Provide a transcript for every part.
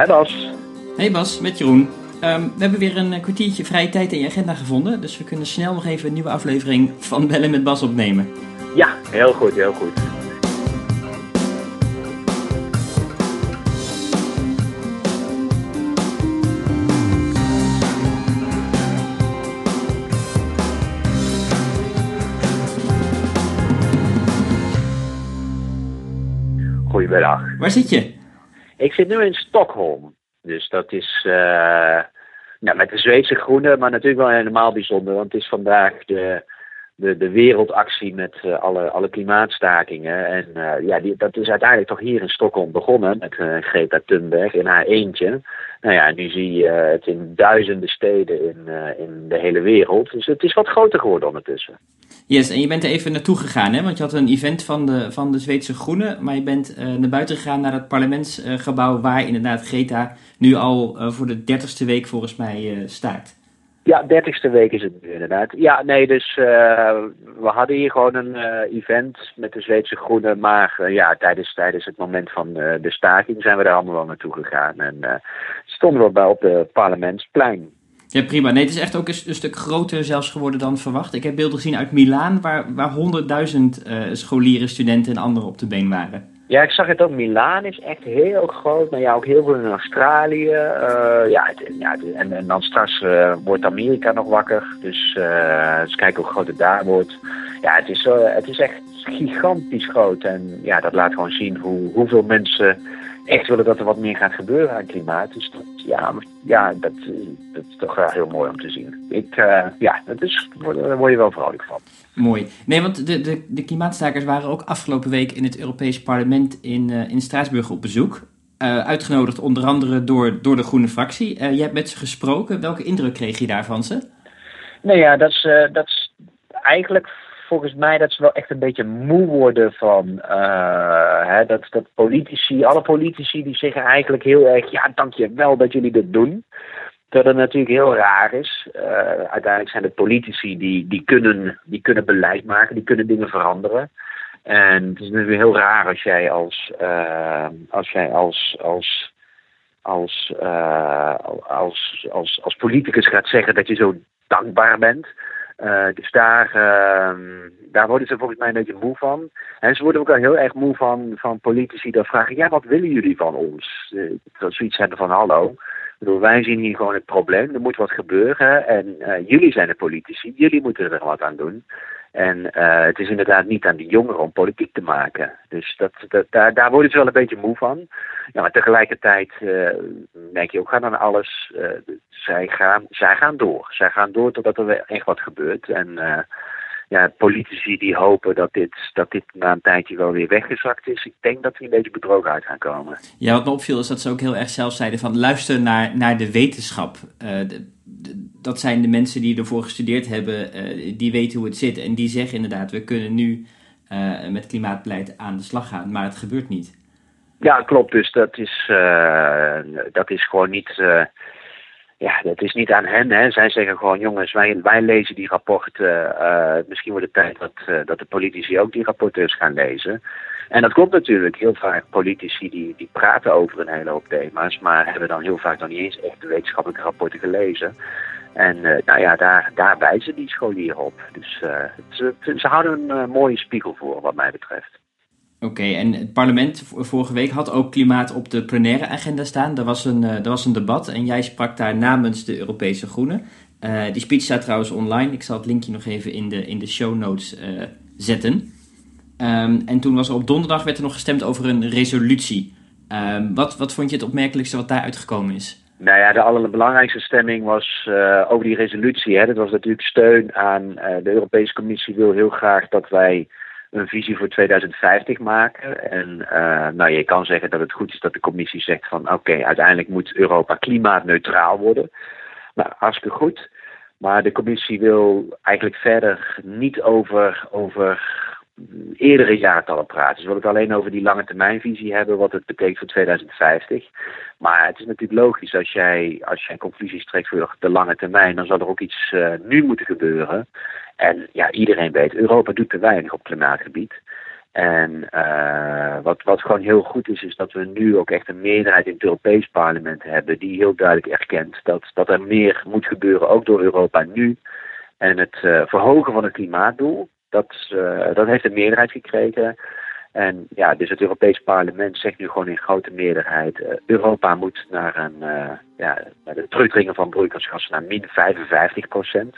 Met Bas. Hey Bas, met Jeroen. Ehm, we hebben weer een kwartiertje vrije tijd in je agenda gevonden. Dus we kunnen snel nog even een nieuwe aflevering van Bellen met Bas opnemen. Ja, heel goed, heel goed. Goedemiddag. Waar zit je? Ik zit nu in Stockholm. Dus dat is uh, nou, met de Zweedse groene, maar natuurlijk wel helemaal bijzonder. Want het is vandaag de, de, de wereldactie met uh, alle, alle klimaatstakingen. En uh, ja, die, dat is uiteindelijk toch hier in Stockholm begonnen met Greta Thunberg in haar eentje. Nou ja, nu zie je het in duizenden steden in, in de hele wereld. Dus het is wat groter geworden ondertussen. Yes, en je bent er even naartoe gegaan, hè? want je had een event van de, van de Zweedse Groenen, maar je bent uh, naar buiten gegaan naar het parlementsgebouw waar inderdaad Greta nu al uh, voor de dertigste week volgens mij uh, staat. Ja, dertigste week is het nu inderdaad. Ja, nee, dus we hadden hier gewoon een event met de Zweedse Groenen, maar ja, tijdens, tijdens het moment van de staking zijn we daar allemaal wel naartoe gegaan en stonden we bij op de parlementsplein. Ja, prima. Nee, het is echt ook een, een, stuk groter zelfs geworden dan verwacht. Ik heb beelden gezien uit Milaan, waar, waar 100.000 uh, scholieren, studenten en anderen op de been waren. Ja, ik zag het ook. Milaan is echt heel groot. Maar ja, ook heel veel in Australië. Uh, ja, ja en, en, dan straks uh, wordt Amerika nog wakker. Dus, dus kijken hoe groot het daar wordt. Ja, het is, het is echt gigantisch groot. En ja, dat laat gewoon zien hoe, hoeveel mensen echt willen dat er wat meer gaat gebeuren aan klimaat. Dus dat, ja, ja dat, dat is toch wel heel mooi om te zien. Ik, uh, ja, dat is, daar word je wel vrolijk van. Mooi. Nee, want de, de, de klimaatstakers waren ook afgelopen week in het Europees Parlement in, uh, in Straatsburg op bezoek. Uh, uitgenodigd onder andere door, door de Groene Fractie. jij hebt met ze gesproken. Welke indruk kreeg je daarvan ze? Nou ja, dat is, dat is eigenlijk volgens mij dat ze wel echt een beetje moe worden van uh, hè, dat, dat politici, alle politici die zeggen eigenlijk heel erg, ja dank je wel dat jullie dit doen. Dat het natuurlijk heel raar is. Uh, uiteindelijk zijn het politici die, die, kunnen, die kunnen beleid maken, die kunnen dingen veranderen. En het is natuurlijk heel raar als jij als, uh, als, jij als, als, als, als, als, als politicus gaat zeggen dat je zo dankbaar bent. Uh, dus daar, uh, daar worden ze volgens mij een beetje moe van. En ze worden ook al heel erg moe van, van politici die vragen: ja, wat willen jullie van ons? Uh, zoiets hebben van: hallo. Bedoel, wij zien hier gewoon het probleem, er moet wat gebeuren. En jullie zijn de politici, jullie moeten er wat aan doen. En uh, het is inderdaad niet aan de jongeren om politiek te maken. Dus dat, daar, daar worden ze wel een beetje moe van. Ja, maar tegelijkertijd uh, merk je ook gaan aan alles. Uh, zij, gaan, zij gaan door. Zij gaan door totdat er echt wat gebeurt. En ja, politici die hopen dat dit, dat dit na een tijdje wel weer weggezakt is. Ik denk dat we een beetje bedrogen uit gaan komen. Ja, wat me opviel is dat ze ook heel erg zelf zeiden van luister naar, naar de wetenschap. De, dat zijn de mensen die ervoor gestudeerd hebben, uh, die weten hoe het zit. En die zeggen inderdaad, we kunnen nu uh, met klimaatbeleid aan de slag gaan, maar het gebeurt niet. Ja, klopt. Dus dat is, uh, dat is gewoon niet. ja, dat is niet aan hen. Hè. Zij zeggen gewoon, jongens, wij, wij lezen die rapporten. misschien wordt het tijd dat, dat de politici ook die rapporten eens gaan lezen. En dat klopt natuurlijk. Heel vaak politici die, die praten over een hele hoop thema's, maar hebben dan heel vaak nog niet eens echt de wetenschappelijke rapporten gelezen. En uh, nou ja, daar, daar wijzen die scholieren op. Dus uh, ze, ze, houden een uh, mooie spiegel voor, wat mij betreft. Oké, en het parlement vorige week had ook klimaat op de plenaire agenda staan. Er was een, er was een debat en jij sprak daar namens de Europese Groenen. die speech staat trouwens online. Ik zal het linkje nog even in de, in de show notes zetten. Um, en toen was er op donderdag werd er nog gestemd over een resolutie. Um, wat, wat vond je het opmerkelijkste wat daar uitgekomen is? Nou ja, de allerbelangrijkste stemming was uh, over die resolutie. Hè. Dat was natuurlijk steun aan uh, de Europese Commissie wil heel graag dat wij een visie voor 2050 maken. En uh, nou, je kan zeggen dat het goed is dat de commissie zegt van oké, uiteindelijk moet Europa klimaatneutraal worden. Nou, hartstikke goed. Maar de commissie wil eigenlijk verder niet over, over eerdere jaartallen praten. Ze willen het alleen over die lange termijnvisie hebben, wat het betekent voor 2050. Maar het is natuurlijk logisch als jij, als jij conclusies trekt voor de lange termijn, dan zal er ook iets uh, nu moeten gebeuren. En ja, iedereen weet, Europa doet te weinig op klimaatgebied. En wat, wat gewoon heel goed is, is dat we nu ook echt een meerderheid in het Europees parlement hebben die heel duidelijk erkent dat, dat er meer moet gebeuren, ook door Europa nu. En het verhogen van het klimaatdoel, dat, dat heeft een meerderheid gekregen. En ja, dus het Europees Parlement zegt nu gewoon in grote meerderheid: uh, Europa moet naar, een, uh, ja, naar de terugdringen van broeikasgassen naar min 55 procent.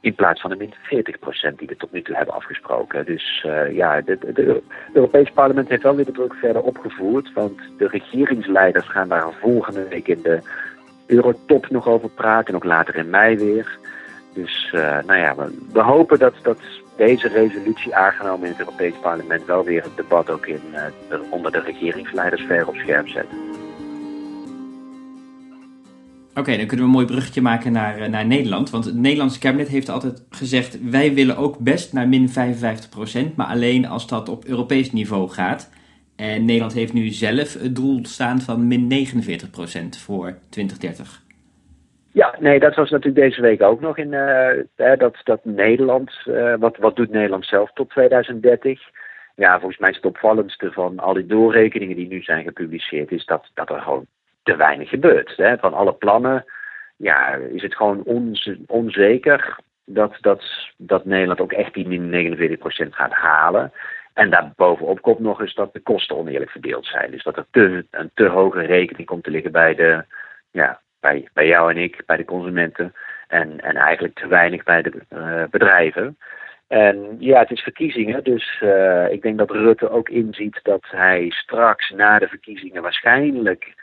In plaats van de min 40 procent die we tot nu toe hebben afgesproken. Dus ja, het Europees Parlement heeft wel weer de druk verder opgevoerd. Want de regeringsleiders gaan daar volgende week in de Eurotop nog over praten. En ook later in mei weer. Dus nou ja, we, we hopen dat, dat deze resolutie aangenomen in het Europees Parlement wel weer het debat ook in, uh, onder de regeringsleiders ver op scherp zet. Oké, dan kunnen we een mooi bruggetje maken naar, eh, naar Nederland. Want het Nederlandse kabinet heeft altijd gezegd: wij willen ook best naar min 55%, maar alleen als dat op Europees niveau gaat. En Nederland heeft nu zelf het doel staan van min 49% voor 2030. Ja, nee, dat was natuurlijk deze week ook nog in uh, dat, dat Nederland, uh, wat, wat doet Nederland zelf tot 2030? Ja, volgens mij is het opvallendste van al die doorrekeningen die nu zijn gepubliceerd, is dat, dat er gewoon te weinig gebeurt. Hè. Van alle plannen ja, is het gewoon onzeker dat, dat, dat Nederland ook echt die min 49% gaat halen. En daarbovenop komt nog eens dat de kosten oneerlijk verdeeld zijn. Dus dat er te, een te hoge rekening komt te liggen bij de, ja, bij, jou en ik, bij de consumenten. En, en eigenlijk te weinig bij de uh, bedrijven. En ja, het is verkiezingen, dus uh, ik denk dat Rutte ook inziet dat hij straks na de verkiezingen waarschijnlijk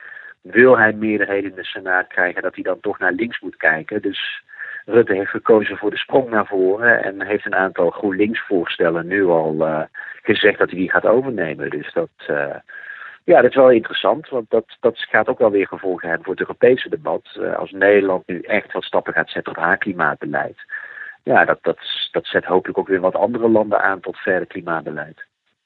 wil hij meerderheden in de Senaat krijgen, dat hij dan toch naar links moet kijken. Dus Rutte heeft gekozen voor de sprong naar voren en heeft een aantal GroenLinks voorstellen nu al uh, gezegd dat hij die gaat overnemen. Dus dat, ja, dat is wel interessant, want dat, dat gaat ook wel weer gevolgen hebben voor het Europese debat. Uh, als Nederland nu echt wat stappen gaat zetten op haar klimaatbeleid. Ja, dat, dat, dat zet hopelijk ook weer wat andere landen aan tot verder klimaatbeleid.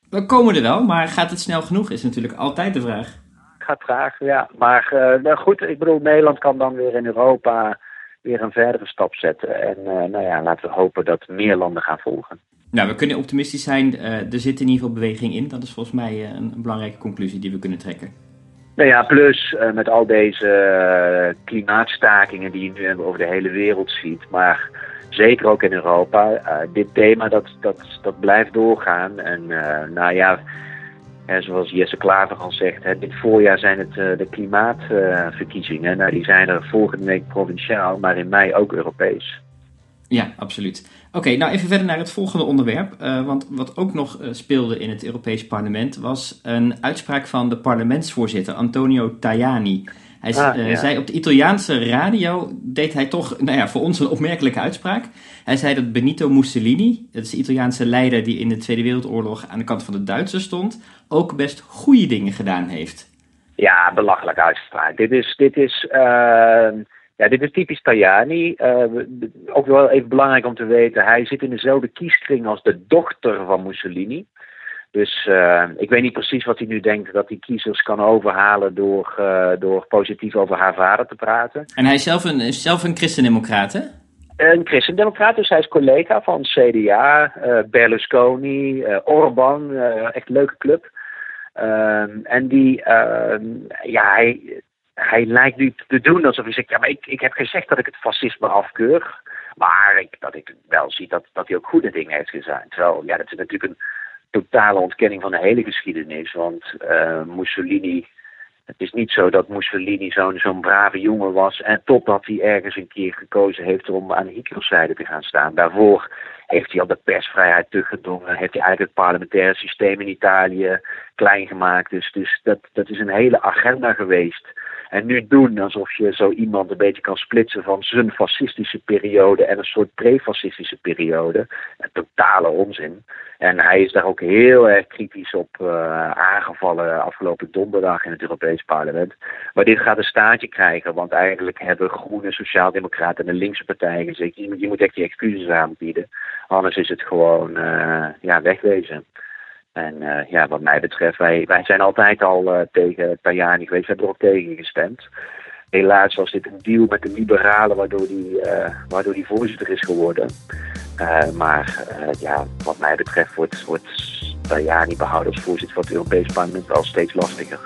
We komen er wel, maar gaat het snel genoeg, is natuurlijk altijd de vraag. Gaat traag, ja. Maar uh, nou goed, ik bedoel, Nederland kan dan weer in Europa weer een verdere stap zetten. En uh, nou ja, laten we hopen dat meer landen gaan volgen. Nou, we kunnen optimistisch zijn. Uh, er zit in ieder geval beweging in. Dat is volgens mij uh, een, belangrijke conclusie die we kunnen trekken. Nou ja, plus uh, met al deze klimaatstakingen die je nu over de hele wereld ziet, maar zeker ook in Europa, dit thema dat, dat, dat blijft doorgaan. En nou ja, zoals Jesse Klaver al zegt, hè, dit voorjaar zijn het de klimaatverkiezingen. nou, die zijn er volgende week provinciaal, maar in mei ook Europees. Ja, absoluut. Oké, nou even verder naar het volgende onderwerp. Uh, want wat ook nog uh, speelde in het Europees Parlement was een uitspraak van de parlementsvoorzitter Antonio Tajani. Hij ah, uh, ja. zei op de Italiaanse radio, deed hij toch, nou ja, voor ons een opmerkelijke uitspraak. Hij zei dat Benito Mussolini, dat is de Italiaanse leider die in de Tweede Wereldoorlog aan de kant van de Duitsers stond, ook best goede dingen gedaan heeft. Ja, belachelijke uitspraak. Dit is, dit is ehm, ja, dit is typisch Tajani. Uh, ook wel even belangrijk om te weten, hij zit in dezelfde kieskring als de dochter van Mussolini. Dus uh, ik weet niet precies wat hij nu denkt dat hij kiezers kan overhalen door, uh, door positief over haar vader te praten. En hij is zelf een, zelf een christendemocraat, hè? Een christendemocraat, dus hij is collega van CDA, Berlusconi, Orban, echt leuke club. Ehm, en die, ehm, ja, hij, hij lijkt nu te doen alsof hij zegt, ja, maar ik, ik heb gezegd dat ik het fascisme afkeur. Maar ik, dat ik wel zie dat, dat hij ook goede dingen heeft gedaan. Terwijl, ja, dat is natuurlijk een totale ontkenning van de hele geschiedenis. Want uh, Mussolini, het is niet zo dat Mussolini zo'n zo'n brave jongen was. En totdat hij ergens een keer gekozen heeft om aan Hitlers zijde te gaan staan. Daarvoor heeft hij al de persvrijheid teruggedrongen. Heeft hij eigenlijk het parlementaire systeem in Italië klein gemaakt. Dus, dus dat, dat is een hele agenda geweest en nu doen alsof je zo iemand een beetje kan splitsen van zijn fascistische periode en een soort pre-fascistische periode. Totale onzin. En hij is daar ook heel erg kritisch op uh, aangevallen afgelopen donderdag in het Europees Parlement. Maar dit gaat een staartje krijgen, want eigenlijk hebben groene sociaaldemocraten en de linkse partijen gezegd, je, moet echt je excuses aanbieden. Anders is het gewoon uh, ja, wegwezen. En uh, ja, wat mij betreft, wij, wij zijn altijd al uh, tegen Tajani geweest. We hebben er ook tegen gestemd. Helaas was dit een deal met de liberalen, waardoor die, uh, waardoor die voorzitter is geworden. maar ja, wat mij betreft wordt, wordt Tajani behouden als voorzitter van het Europees Parlement wel steeds lastiger.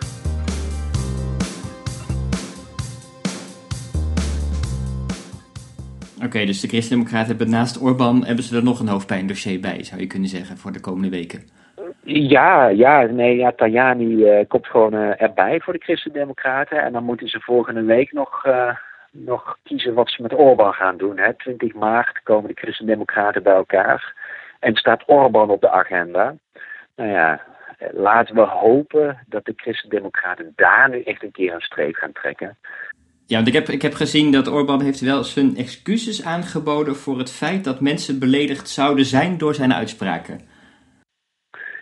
Oké, dus de Christen-Democraten hebben naast Orbán hebben ze er nog een hoofdpijndossier bij, zou je kunnen zeggen, voor de komende weken. Ja, ja, nee, ja, Tajani uh, komt gewoon uh, erbij voor de Christen-Democraten. En dan moeten ze volgende week nog, uh, nog kiezen wat ze met Orbán gaan doen. Hè. 20 maart komen de Christen-Democraten bij elkaar. En staat Orbán op de agenda. Nou ja, laten we hopen dat de Christen-Democraten daar nu echt een keer een streep gaan trekken. Ja, want ik heb, ik heb gezien dat Orbán heeft wel zijn excuses aangeboden voor het feit dat mensen beledigd zouden zijn door zijn uitspraken.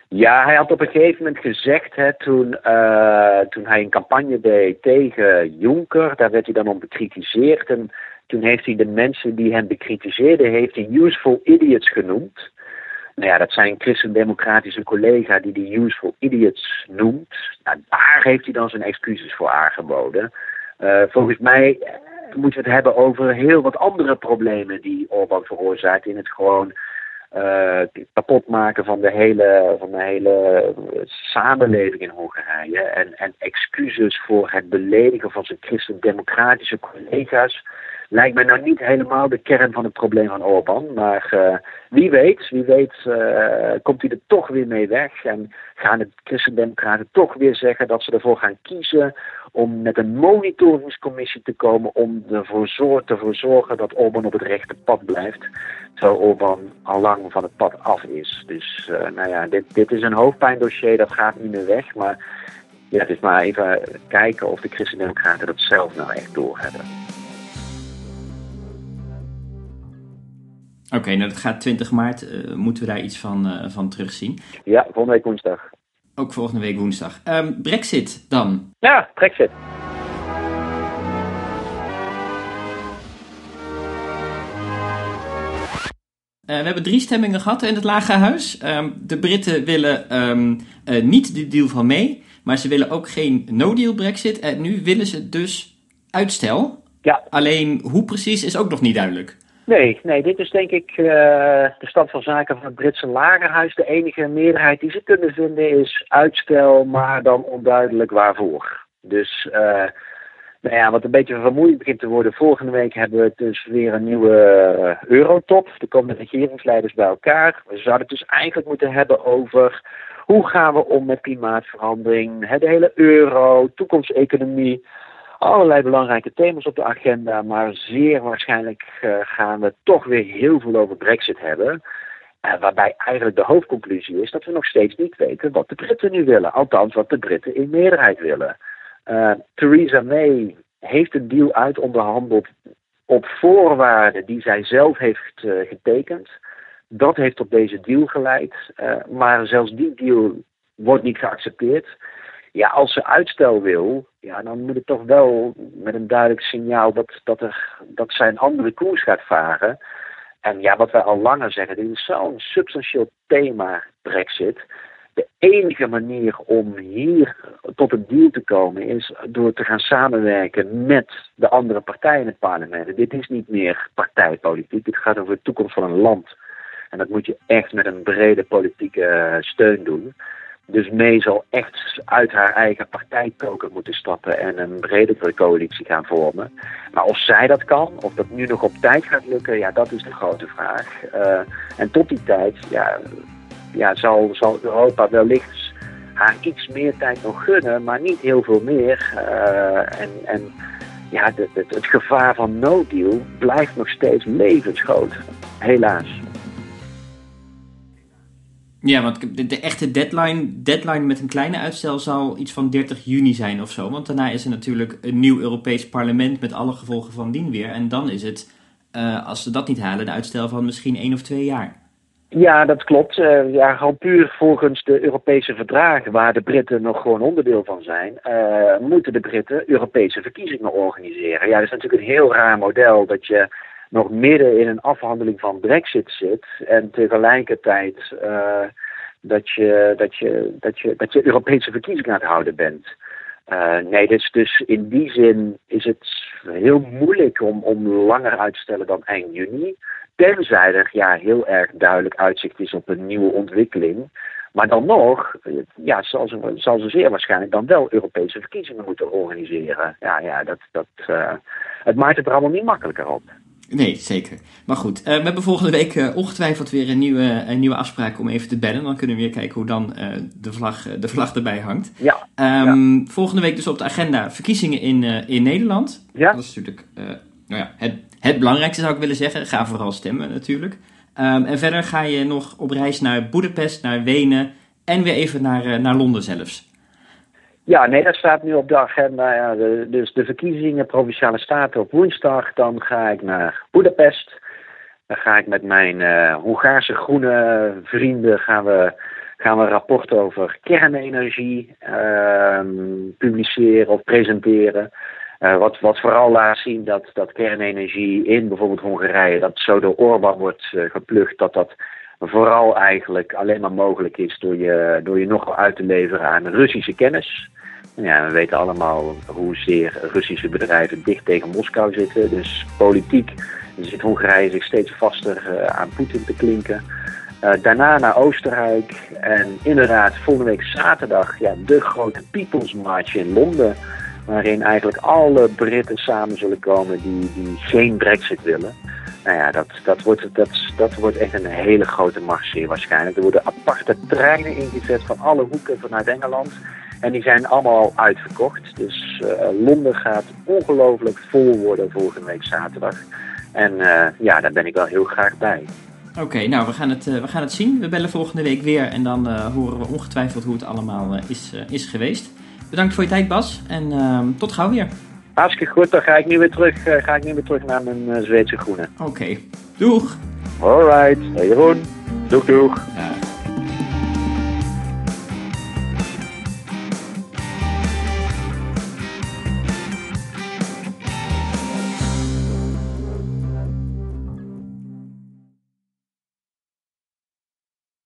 Ja, hij had op een gegeven moment gezegd, hè, toen, uh, toen hij een campagne deed tegen Juncker, daar werd hij dan om bekritiseerd. En toen heeft hij de mensen die hem bekritiseerden, heeft hij useful idiots genoemd. Nou ja, dat zijn christendemocratische collega die die useful idiots noemt. Nou, daar heeft hij dan zijn excuses voor aangeboden. Uh, volgens mij moeten we het hebben over heel wat andere problemen die Orbán veroorzaakt in het gewoon uh, kapot maken van de hele, van de hele samenleving in Hongarije. En, en excuses voor het beledigen van zijn christendemocratische collega's. Lijkt mij nou niet helemaal de kern van het probleem van Orbán. Maar uh, wie weet, wie weet uh, komt hij er toch weer mee weg. En gaan de christendemocraten toch weer zeggen dat ze ervoor gaan kiezen om met een monitoringscommissie te komen om ervoor zor te zorgen dat Orbán op het rechte pad blijft. Terwijl Orbán al lang van het pad af is. Dus uh, nou ja, dit, dit is een hoofdpijndossier, dat gaat niet meer weg. Maar ja, het is maar even kijken of de christendemocraten dat zelf nou echt doorhebben. Oké, okay, nou dat gaat 20 maart. Uh, moeten we daar iets van, uh, van terugzien? Ja, volgende week woensdag. Ook volgende week woensdag. Um, Brexit dan? Ja, Brexit. Uh, we hebben drie stemmingen gehad in het Lage Huis. Um, de Britten willen um, uh, niet de deal van mee, maar ze willen ook geen no-deal Brexit. En nu willen ze dus uitstel. Ja. Alleen hoe precies is ook nog niet duidelijk. Nee, nee, dit is denk ik uh, de stand van zaken van het Britse lagerhuis. De enige meerderheid die ze kunnen vinden is uitstel, maar dan onduidelijk waarvoor. Dus uh, nou ja, wat een beetje vermoeiend begint te worden. Volgende week hebben we dus weer een nieuwe eurotop. Er komen de regeringsleiders bij elkaar. We zouden het dus eigenlijk moeten hebben over hoe gaan we om met klimaatverandering, de hele euro, toekomsteconomie allerlei belangrijke thema's op de agenda, maar zeer waarschijnlijk uh, gaan we toch weer heel veel over Brexit hebben. Uh, waarbij eigenlijk de hoofdconclusie is dat we nog steeds niet weten wat de Britten nu willen. Althans, wat de Britten in meerderheid willen. Uh, Theresa May heeft een deal uitonderhandeld op voorwaarden die zij zelf heeft getekend. Dat heeft tot deze deal geleid. maar zelfs die deal wordt niet geaccepteerd ja, als ze uitstel wil, ja, dan moet het toch wel met een duidelijk signaal dat, dat, er, dat zij een andere koers gaat varen. En ja, wat wij al langer zeggen, dit is zo'n substantieel thema, Brexit. De enige manier om hier tot een deal te komen is door te gaan samenwerken met de andere partijen in het parlement. Dit is niet meer partijpolitiek, dit gaat over de toekomst van een land. En dat moet je echt met een brede politieke steun doen. Dus May zal echt uit haar eigen partijkoker moeten stappen en een bredere coalitie gaan vormen. Maar of zij dat kan, of dat nu nog op tijd gaat lukken, ja, dat is de grote vraag. Uh, en tot die tijd ja, ja, zal, zal Europa wellicht haar iets meer tijd nog gunnen, maar niet heel veel meer. Uh, en, en ja, het, het, het gevaar van no deal blijft nog steeds levensgroot, helaas. Ja, want de, echte deadline, deadline met een kleine uitstel zal iets van 30 juni zijn of zo. Want daarna is er natuurlijk een nieuw Europees parlement met alle gevolgen van dien weer. En dan is het, uh, als ze dat niet halen, de uitstel van misschien één of twee jaar. Ja, dat klopt. Uh, ja, gewoon puur volgens de Europese verdragen, waar de Britten nog gewoon onderdeel van zijn, uh, moeten de Britten Europese verkiezingen organiseren. Ja, dat is natuurlijk een heel raar model dat je nog midden in een afhandeling van Brexit zit en tegelijkertijd uh, dat, je, dat, je, dat, je, dat je Europese verkiezingen aan het houden bent. Uh, nee, dus, dus in die zin is het heel moeilijk om, om langer uit te stellen dan eind juni. Tenzij er ja, heel erg duidelijk uitzicht is op een nieuwe ontwikkeling. Maar dan nog, ja, zal ze, zal ze zeer waarschijnlijk dan wel Europese verkiezingen moeten organiseren. Ja, ja dat, dat, het maakt het er allemaal niet makkelijker op. Nee, zeker. Maar goed, we hebben volgende week ongetwijfeld weer een nieuwe, een nieuwe afspraak om even te bellen. Dan kunnen we weer kijken hoe dan de, vlag, de vlag erbij hangt. Ja, um, Volgende week dus op de agenda verkiezingen in, in Nederland. Ja. Dat is natuurlijk nou ja, het, het belangrijkste zou ik willen zeggen. Ga vooral stemmen natuurlijk. Um, en verder ga je nog op reis naar Boedapest, naar Wenen en weer even naar, uh, naar Londen zelfs. Ja, nee, dat staat nu op de agenda. Ja, dus de verkiezingen Provinciale Staten op woensdag. Dan ga ik naar Boedapest. Dan ga ik met mijn uh, Hongaarse groene vrienden gaan we, gaan we een rapport over kernenergie uh, publiceren of presenteren. Uh, wat, wat vooral laat zien dat, dat kernenergie in bijvoorbeeld Hongarije, dat zo door Orbán wordt uh, geplukt, dat dat vooral eigenlijk alleen maar mogelijk is door je, door je nogal uit te leveren aan Russische kennis. Ja, we weten allemaal hoezeer Russische bedrijven dicht tegen Moskou zitten. Dus politiek zit Hongarije zich steeds vaster uh, aan Poetin te klinken. Uh, daarna naar Oostenrijk. En inderdaad, volgende week zaterdag, ja, de grote People's March in Londen. Waarin eigenlijk alle Britten samen zullen komen die, die geen brexit willen. Nou ja, dat, dat, wordt, dat, dat wordt echt een hele grote mars waarschijnlijk. Er worden aparte treinen ingezet van alle hoeken vanuit Engeland. En die zijn allemaal uitverkocht. Dus uh, Londen gaat ongelooflijk vol worden volgende week zaterdag. En uh, ja, daar ben ik wel heel graag bij. Oké, okay, nou we gaan, het, uh, we gaan het zien. We bellen volgende week weer en dan horen we ongetwijfeld hoe het allemaal is, is geweest. Bedankt voor je tijd Bas en tot gauw weer. Hartstikke goed, dan ga ik nu weer terug, ga ik nu weer terug naar mijn Zweedse groene. Oké, okay. doeg! Alright, hey Jeroen. Doeg doeg. Ja.